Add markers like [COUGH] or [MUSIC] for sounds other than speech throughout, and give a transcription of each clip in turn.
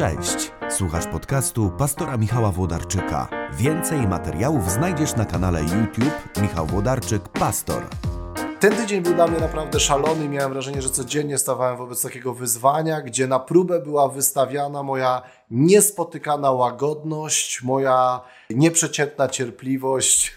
Cześć, słuchasz podcastu pastora Michała Włodarczyka. Więcej materiałów znajdziesz na kanale YouTube Michał Włodarczyk Pastor. Ten tydzień był dla mnie naprawdę szalony. Miałem wrażenie, że codziennie stawałem wobec takiego wyzwania, gdzie na próbę była wystawiana moja niespotykana łagodność, moja nieprzeciętna cierpliwość.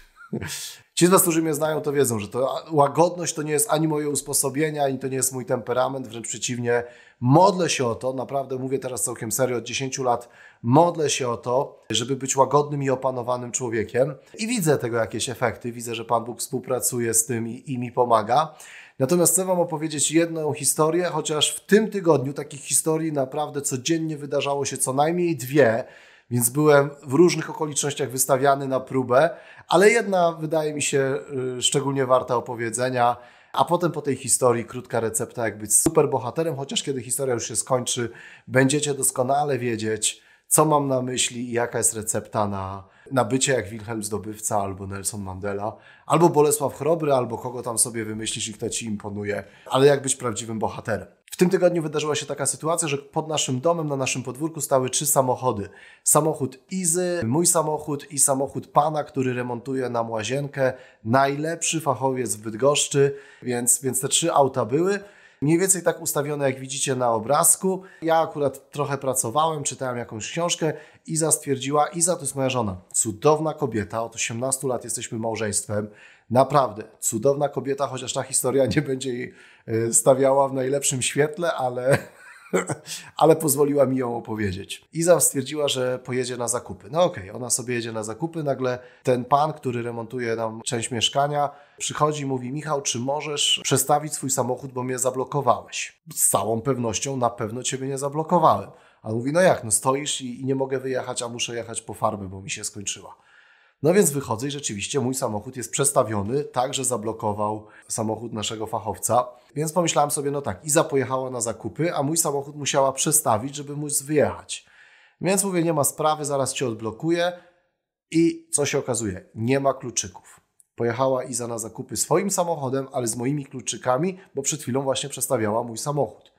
Ci z Was, którzy mnie znają, to wiedzą, że to łagodność to nie jest ani moje usposobienie, ani to nie jest mój temperament, wręcz przeciwnie. Modlę się o to, naprawdę mówię teraz całkiem serio, od 10 lat modlę się o to, żeby być łagodnym i opanowanym człowiekiem i widzę tego jakieś efekty, widzę, że Pan Bóg współpracuje z tym i, i mi pomaga. Natomiast chcę Wam opowiedzieć jedną historię, chociaż w tym tygodniu takich historii naprawdę codziennie wydarzało się co najmniej dwie, więc byłem w różnych okolicznościach wystawiany na próbę, ale jedna wydaje mi się y, szczególnie warta opowiedzenia. A potem po tej historii krótka recepta, jak być super bohaterem, chociaż kiedy historia już się skończy, będziecie doskonale wiedzieć, co mam na myśli i jaka jest recepta na, na bycie jak Wilhelm Zdobywca, albo Nelson Mandela, albo Bolesław Chrobry, albo kogo tam sobie wymyślisz i kto ci imponuje, ale jak być prawdziwym bohaterem. W tym tygodniu wydarzyła się taka sytuacja, że pod naszym domem, na naszym podwórku stały trzy samochody. Samochód Izy, mój samochód i samochód pana, który remontuje nam łazienkę. Najlepszy fachowiec w Bydgoszczy, więc, więc te trzy auta były. Mniej więcej tak ustawione, jak widzicie na obrazku. Ja akurat trochę pracowałem, czytałem jakąś książkę. Iza stwierdziła, Iza to jest moja żona, cudowna kobieta, od 18 lat jesteśmy małżeństwem. Naprawdę, cudowna kobieta, chociaż ta historia nie będzie jej e, stawiała w najlepszym świetle, ale, [LAUGHS] ale pozwoliła mi ją opowiedzieć. Iza stwierdziła, że pojedzie na zakupy. No okej, okay, ona sobie jedzie na zakupy, nagle ten pan, który remontuje nam część mieszkania, przychodzi i mówi, Michał, czy możesz przestawić swój samochód, bo mnie zablokowałeś? Z całą pewnością na pewno ciebie nie zablokowałem. A mówi, no jak, no stoisz i, i nie mogę wyjechać, a muszę jechać po farbę, bo mi się skończyła. No więc wychodzę i rzeczywiście mój samochód jest przestawiony, tak, że zablokował samochód naszego fachowca. Więc pomyślałem sobie, no tak, Iza pojechała na zakupy, a mój samochód musiała przestawić, żeby móc wyjechać. Więc mówię, nie ma sprawy, zaraz cię odblokuję. I co się okazuje? Nie ma kluczyków. Pojechała Iza na zakupy swoim samochodem, ale z moimi kluczykami, bo przed chwilą właśnie przestawiała mój samochód.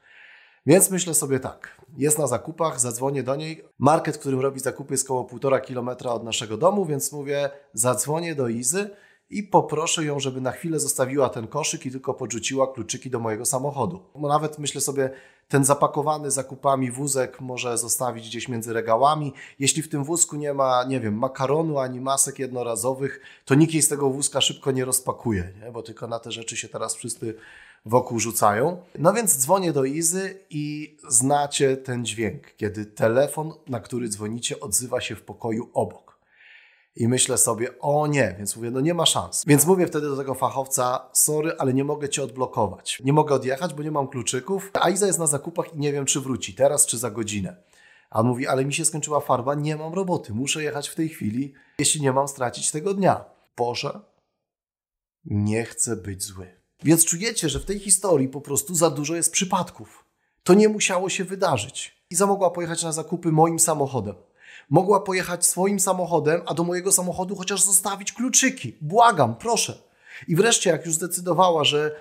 Więc myślę sobie tak, jest na zakupach, zadzwonię do niej. Market, w którym robi zakupy jest około półtora kilometra od naszego domu, więc mówię, zadzwonię do Izy i poproszę ją, żeby na chwilę zostawiła ten koszyk i tylko podrzuciła kluczyki do mojego samochodu. Bo nawet myślę sobie, ten zapakowany zakupami wózek może zostawić gdzieś między regałami. Jeśli w tym wózku nie ma, nie wiem, makaronu ani masek jednorazowych, to nikt jej z tego wózka szybko nie rozpakuje, nie? bo tylko na te rzeczy się teraz wszyscy wokół rzucają. No więc dzwonię do Izy i znacie ten dźwięk, kiedy telefon, na który dzwonicie, odzywa się w pokoju obok. I myślę sobie, o nie, więc mówię, no nie ma szans. Więc mówię wtedy do tego fachowca, sorry, ale nie mogę cię odblokować. Nie mogę odjechać, bo nie mam kluczyków, a Iza jest na zakupach i nie wiem, czy wróci, teraz czy za godzinę. A on mówi, ale mi się skończyła farba, nie mam roboty, muszę jechać w tej chwili, jeśli nie mam stracić tego dnia. Boże, nie chcę być zły. Więc czujecie, że w tej historii po prostu za dużo jest przypadków. To nie musiało się wydarzyć. Iza mogła pojechać na zakupy moim samochodem. Mogła pojechać swoim samochodem, a do mojego samochodu chociaż zostawić kluczyki. Błagam, proszę. I wreszcie, jak już zdecydowała, że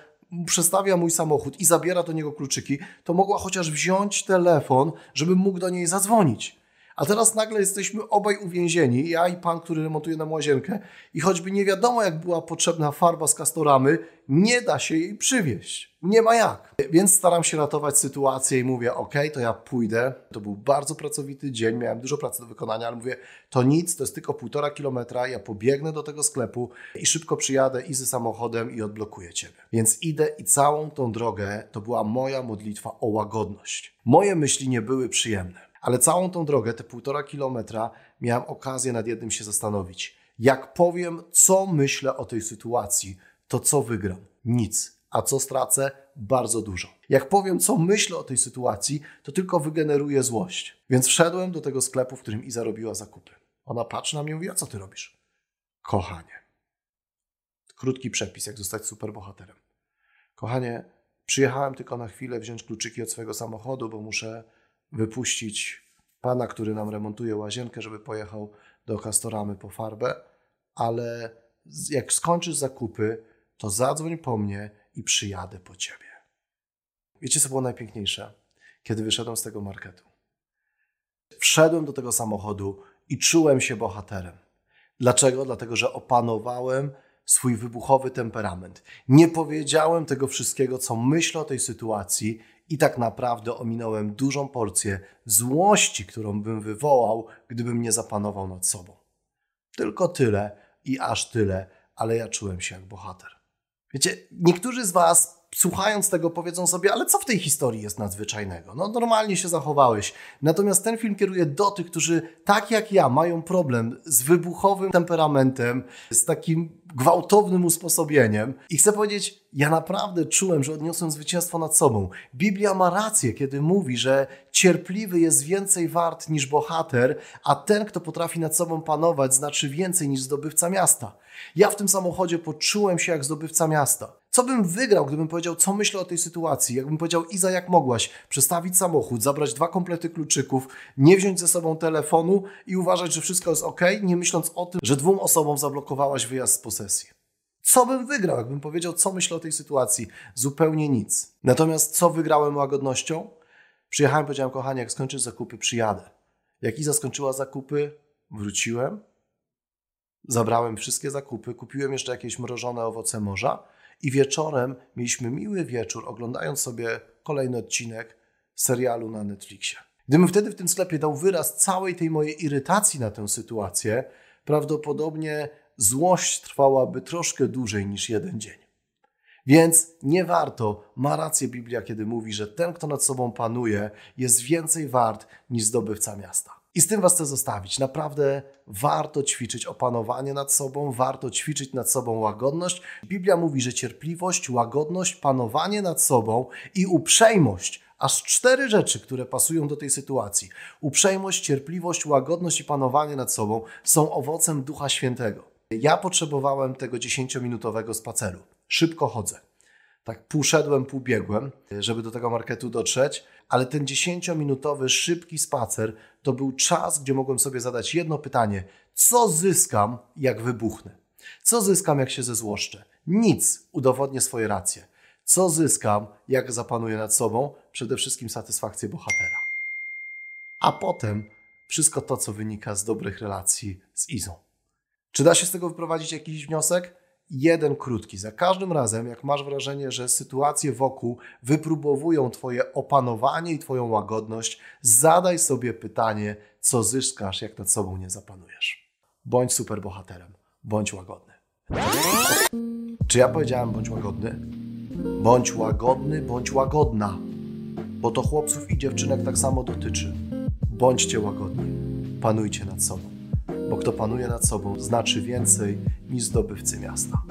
przestawia mój samochód i zabiera do niego kluczyki, to mogła chociaż wziąć telefon, żebym mógł do niej zadzwonić. A teraz nagle jesteśmy obaj uwięzieni, ja i pan, który remontuje nam łazienkę i choćby nie wiadomo jak była potrzebna farba z kastoramy, nie da się jej przywieźć. Nie ma jak. Więc staram się ratować sytuację i mówię, ok, to ja pójdę. To był bardzo pracowity dzień, miałem dużo pracy do wykonania, ale mówię, to nic, to jest tylko półtora kilometra, ja pobiegnę do tego sklepu i szybko przyjadę i ze samochodem i odblokuję Ciebie. Więc idę i całą tą drogę to była moja modlitwa o łagodność. Moje myśli nie były przyjemne. Ale całą tą drogę, te półtora kilometra, miałem okazję nad jednym się zastanowić. Jak powiem, co myślę o tej sytuacji, to co wygram? Nic. A co stracę? Bardzo dużo. Jak powiem, co myślę o tej sytuacji, to tylko wygeneruję złość. Więc wszedłem do tego sklepu, w którym Iza robiła zakupy. Ona patrzy na mnie i mówi, a co ty robisz? Kochanie. Krótki przepis, jak zostać superbohaterem. Kochanie, przyjechałem tylko na chwilę wziąć kluczyki od swojego samochodu, bo muszę wypuścić pana, który nam remontuje łazienkę, żeby pojechał do Castoramy po farbę, ale jak skończysz zakupy, to zadzwoń po mnie i przyjadę po ciebie. Wiecie, co było najpiękniejsze? Kiedy wyszedłem z tego marketu. Wszedłem do tego samochodu i czułem się bohaterem. Dlaczego? Dlatego, że opanowałem swój wybuchowy temperament. Nie powiedziałem tego wszystkiego, co myślę o tej sytuacji, i tak naprawdę ominąłem dużą porcję złości, którą bym wywołał, gdybym nie zapanował nad sobą. Tylko tyle i aż tyle, ale ja czułem się jak bohater. Wiecie, niektórzy z Was słuchając tego powiedzą sobie, ale co w tej historii jest nadzwyczajnego? No normalnie się zachowałeś. Natomiast ten film kieruje do tych, którzy tak jak ja mają problem z wybuchowym temperamentem, z takim gwałtownym usposobieniem. I chcę powiedzieć, ja naprawdę czułem, że odniosłem zwycięstwo nad sobą. Biblia ma rację, kiedy mówi, że cierpliwy jest więcej wart niż bohater, a ten, kto potrafi nad sobą panować, znaczy więcej niż zdobywca miasta. Ja w tym samochodzie poczułem się jak zdobywca miasta. Co bym wygrał, gdybym powiedział, co myślę o tej sytuacji? Jakbym powiedział, Iza, jak mogłaś przestawić samochód, zabrać dwa komplety kluczyków, nie wziąć ze sobą telefonu i uważać, że wszystko jest ok, nie myśląc o tym, że dwóm osobom zablokowałaś wyjazd z posesji. Co bym wygrał, jakbym powiedział, co myślę o tej sytuacji? Zupełnie nic. Natomiast co wygrałem łagodnością? Przyjechałem, powiedziałem, kochanie, jak skończysz zakupy, przyjadę. Jak Iza skończyła zakupy, wróciłem, zabrałem wszystkie zakupy, kupiłem jeszcze jakieś mrożone owoce morza i wieczorem mieliśmy miły wieczór, oglądając sobie kolejny odcinek serialu na Netflixie. Gdybym wtedy w tym sklepie dał wyraz całej tej mojej irytacji na tę sytuację, prawdopodobnie złość trwałaby troszkę dłużej niż jeden dzień. Więc nie warto, ma rację Biblia, kiedy mówi, że ten, kto nad sobą panuje, jest więcej wart niż zdobywca miasta. I z tym Was chcę zostawić. Naprawdę warto ćwiczyć opanowanie nad sobą, warto ćwiczyć nad sobą łagodność. Biblia mówi, że cierpliwość, łagodność, panowanie nad sobą i uprzejmość aż cztery rzeczy, które pasują do tej sytuacji. Uprzejmość, cierpliwość, łagodność i panowanie nad sobą są owocem Ducha Świętego. Ja potrzebowałem tego dziesięciominutowego spaceru. Szybko chodzę. Tak pół szedłem, pół biegłem, żeby do tego marketu dotrzeć, ale ten dziesięciominutowy, szybki spacer to był czas, gdzie mogłem sobie zadać jedno pytanie: co zyskam, jak wybuchnę? Co zyskam, jak się zezłoszczę? Nic, udowodnię swoje racje. Co zyskam, jak zapanuję nad sobą? Przede wszystkim satysfakcję bohatera. A potem wszystko to, co wynika z dobrych relacji z Izą. Czy da się z tego wyprowadzić jakiś wniosek? Jeden krótki. Za każdym razem, jak masz wrażenie, że sytuacje wokół wypróbowują Twoje opanowanie i Twoją łagodność, zadaj sobie pytanie, co zyskasz, jak nad sobą nie zapanujesz. Bądź superbohaterem, bądź łagodny. Czy ja powiedziałem bądź łagodny? Bądź łagodny, bądź łagodna, bo to chłopców i dziewczynek tak samo dotyczy. Bądźcie łagodni, panujcie nad sobą bo kto panuje nad sobą, znaczy więcej niż zdobywcy miasta.